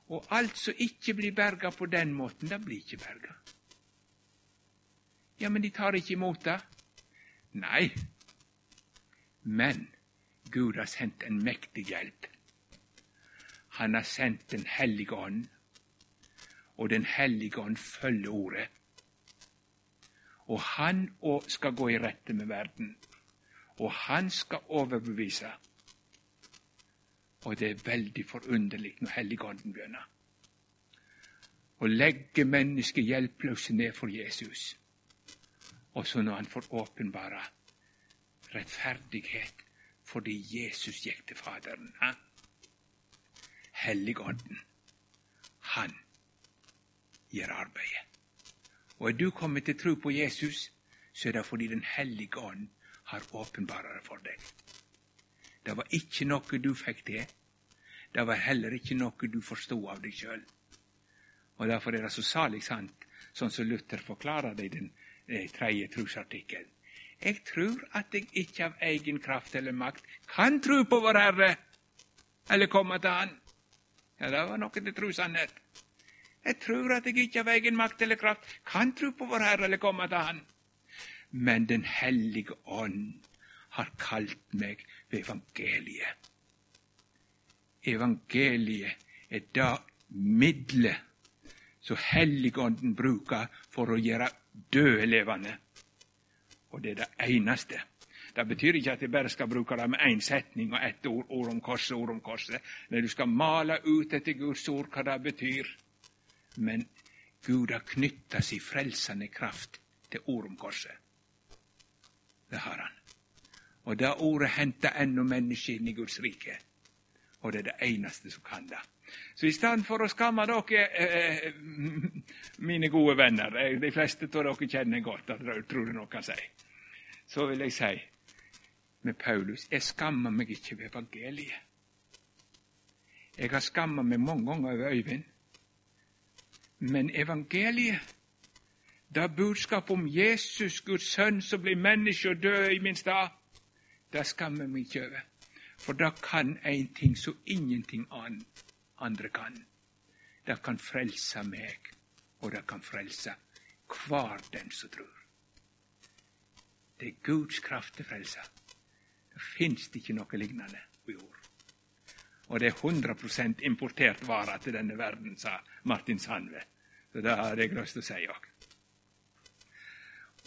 Og alt som ikke blir berga på den måten, det blir ikke berga. Ja, men de tar ikke imot det. Nei. Men Gud har sendt en mektig hjelp. Han har sendt Den hellige ånd, og Den hellige ånd følger ordet. Og han òg skal gå i rette med verden. Og han skal overbevise. Og det er veldig forunderlig når Helligånden begynner. Å legge mennesket hjelpeløse ned for Jesus. Og så når han får åpenbare rettferdighet fordi Jesus gikk til Faderen. Ja? Helligånden, han gjør arbeidet. Og er du kommet til tro på Jesus, så er det fordi Den hellige ånd har åpenbart det for deg. Det var ikke noe du fikk til. Det var heller ikke noe du forsto av deg sjøl. Og Derfor er det så salig sant, sånn som Luther forklarer det i den eh, tredje trosartikkelen. Jeg tror at jeg ikke av egen kraft eller makt kan tro på Vår Herre eller komme til Han. Ja, det var noe til trosannhet. Jeg tror at jeg ikke av egen makt eller kraft kan tro på vår Herre eller komme til Han. Men Den hellige ånd har kalt meg ved evangeliet. Evangeliet er det middelet som Helligånden bruker for å gjøre døde levende. Og det er det eneste. Det betyr ikke at jeg bare skal bruke det med én setning og ett ord, ord om korset, ord om korset. Når du skal male ut etter Guds ord hva det betyr, men Gud har knytta si frelsende kraft til ord om korset. Det har han. Og det ordet henter ennå mennesket inn i Guds rike. Og det er det eneste som kan det. Så i stedet for å skamme dere, eh, mine gode venner eh, De fleste av dere kjenner godt at tror det noe kan si. Så vil jeg si med Paulus jeg skammer meg ikke ved evangeliet. Jeg har skamma meg mange ganger over Øyvind. Men evangeliet, det budskapet om Jesus, Guds sønn, som blir menneske og død i min stad, det skammer meg ikke over. For det kan en ting som ingenting andre kan. Det kan frelse meg, og det kan frelse hver den som tror. Det er Guds kraft til frelse. Det fins ikke noe lignende på jord. Og det er 100% importert vare til denne verden, sa Martin Sandve. Så det har jeg lyst til å si òg.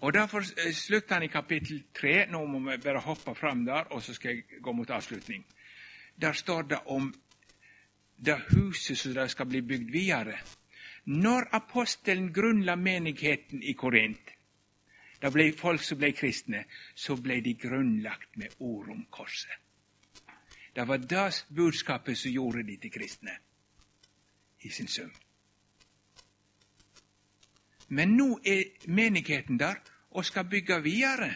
Og Derfor eh, slutter han i kapittel tre. Nå må vi bare hoppe fram der, og så skal jeg gå mot avslutning. Der står det om det huset som det skal bli bygd videre. Når apostelen grunnla menigheten i Korint, det ble folk som ble kristne, så ble de grunnlagt med ord om korset. Det var det budskapet som gjorde de til kristne i sin sum. Men nå er menigheten der og skal bygge videre.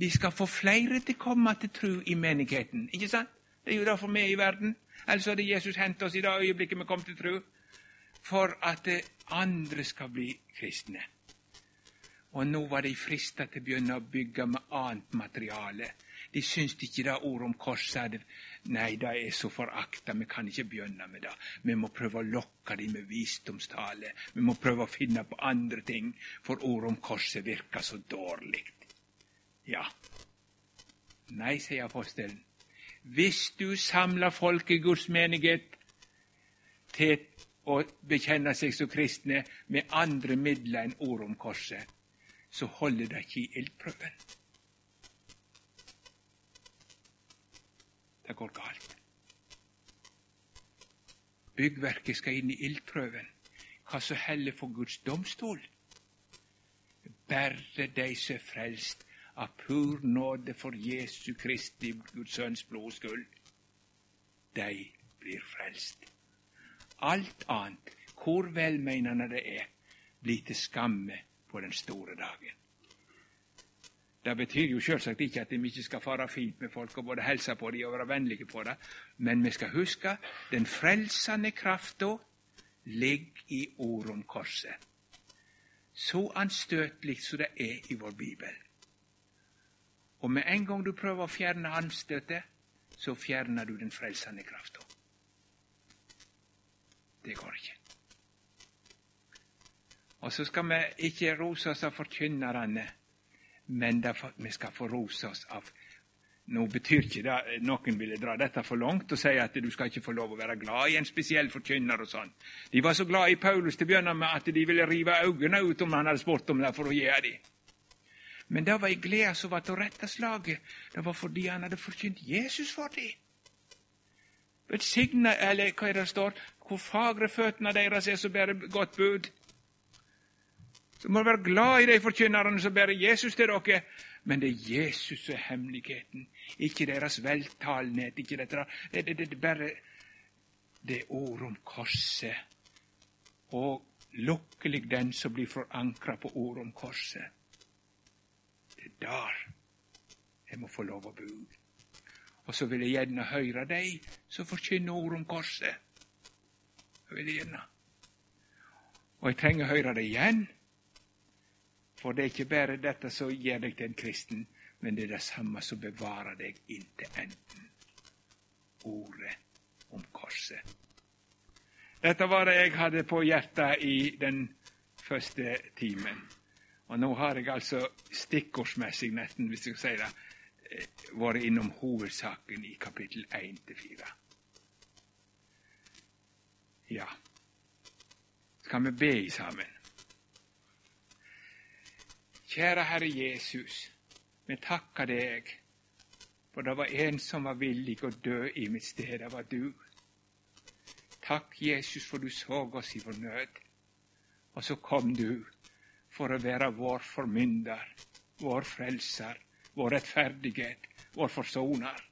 De skal få flere til å komme til tro i menigheten. Ikke sant? Det er jo derfor vi er i verden. Ellers hadde Jesus hentet oss i det øyeblikket vi kom til tro. For at andre skal bli kristne. Og nå var de frista til å begynne å bygge med annet materiale. De syns ikke det ordet om korset Nei, det er så forakta, vi kan ikke begynne med det. Vi må prøve å lokke dem med visdomstale. Vi må prøve å finne på andre ting, for ordet om korset virker så dårlig. Ja. Nei, sier apostelen. Hvis du samler folk i Guds menighet til å bekjenne seg som kristne med andre midler enn ord om korset, så holder det ikke i ildprøven. Det går galt. Byggverket skal inn i ildprøven. Hva som heller for Guds domstol? Bare de som er frelst av pur nåde for Jesu Kristi, Guds Sønns blods skyld, de blir frelst. Alt annet, hvor velmeinende det er, blir til skamme på den store dagen. Det betyr jo selvsagt ikke at vi ikke skal fare fint med folk og både hilse på dem og være vennlige på dem, men vi skal huske den frelsende krafta ligger i ordet om korset. Så anstøtelig som det er i vår bibel. Og med en gang du prøver å fjerne anstøtet, så fjerner du den frelsende krafta. Det går ikke. Og så skal vi ikke rose oss av forkynnerne men derfor, vi skal få rose oss av Nå betyr ikke det Noen ville dra dette for langt og si at du skal ikke få lov å være glad i en spesiell forkynner. og sånn. De var så glad i Paulus til å begynne med at de ville rive øynene ut om han hadde spurt om det for å gjøre det. Men det var ei glede som var å rette slaget. Det var fordi han hadde forkynt Jesus for dem. Velsigna, eller hva er det står, hvor fagre føttene deres er som bærer godt bud. Så må du være glad i de forkynnerne som bærer Jesus til dere. Men det er Jesus som er hemmeligheten, ikke deres veltalenhet. ikke dette. Det, det, det, det bare det ord om korset. Og lukkelig den som blir forankra på ord om korset. Det er der jeg må få lov å bo. Og så vil jeg gjerne høre deg som forkynner ord om korset. Jeg vil gjerne. Og jeg trenger å høre det igjen. For det er ikke bare dette som gjør deg til en kristen, men det er det samme som bevarer deg inntil enden. Ordet om korset. Dette var det jeg hadde på hjertet i den første timen. Og nå har jeg altså stikkordsmessig, nesten, hvis jeg sier si det, eh, vært innom hovedsaken i kapittel 1 til 4. Ja. Skal vi be sammen? Kjære Herre Jesus, vi takker deg, for det var en som var villig å dø i mitt sted. Det var du. Takk, Jesus, for du så oss i vår nød. Og så kom du for å være vår formynder, vår frelser, vår rettferdighet, vår forsoner.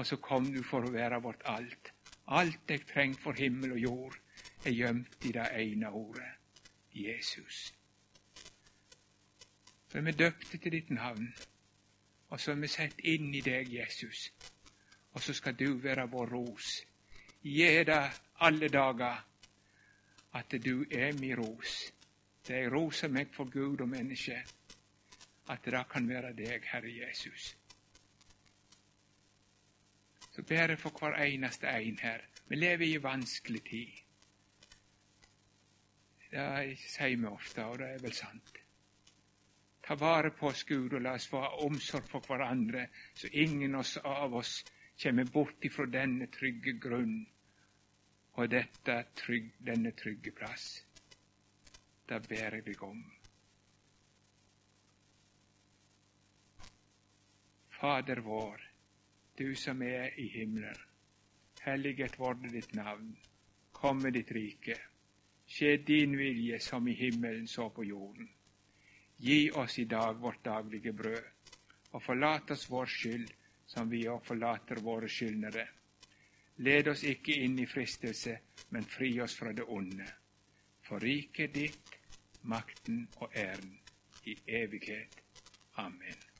Og så kom du for å være vårt alt. Alt jeg trenger for himmel og jord, er gjemt i det ene ordet Jesus. Så er vi døpte til ditt navn, og så er vi satt inn i deg, Jesus. Og så skal du være vår ros. Gi deg alle dager at du er min ros. Det jeg roser meg for Gud og menneske, at det kan være deg, Herre Jesus. Så ber jeg for hver eneste en her. Vi lever i en vanskelig tid. Det sier vi ofte, og det er vel sant. Ta vare på oss, Gud, og la oss få omsorg for hverandre, så ingen av oss kommer bort ifra denne trygge grunn og dette denne trygge plass. Da ber jeg deg om. Fader vår, du som er i himmelen. Helliget vorde ditt navn. Kom med ditt rike. Skje din vilje som i himmelen så på jorden. Gi oss i dag vårt daglige brød, og forlat oss vår skyld, som vi òg forlater våre skyldnere. Led oss ikke inn i fristelse, men fri oss fra det onde. for riket ditt, makten og æren i evighet. Amen.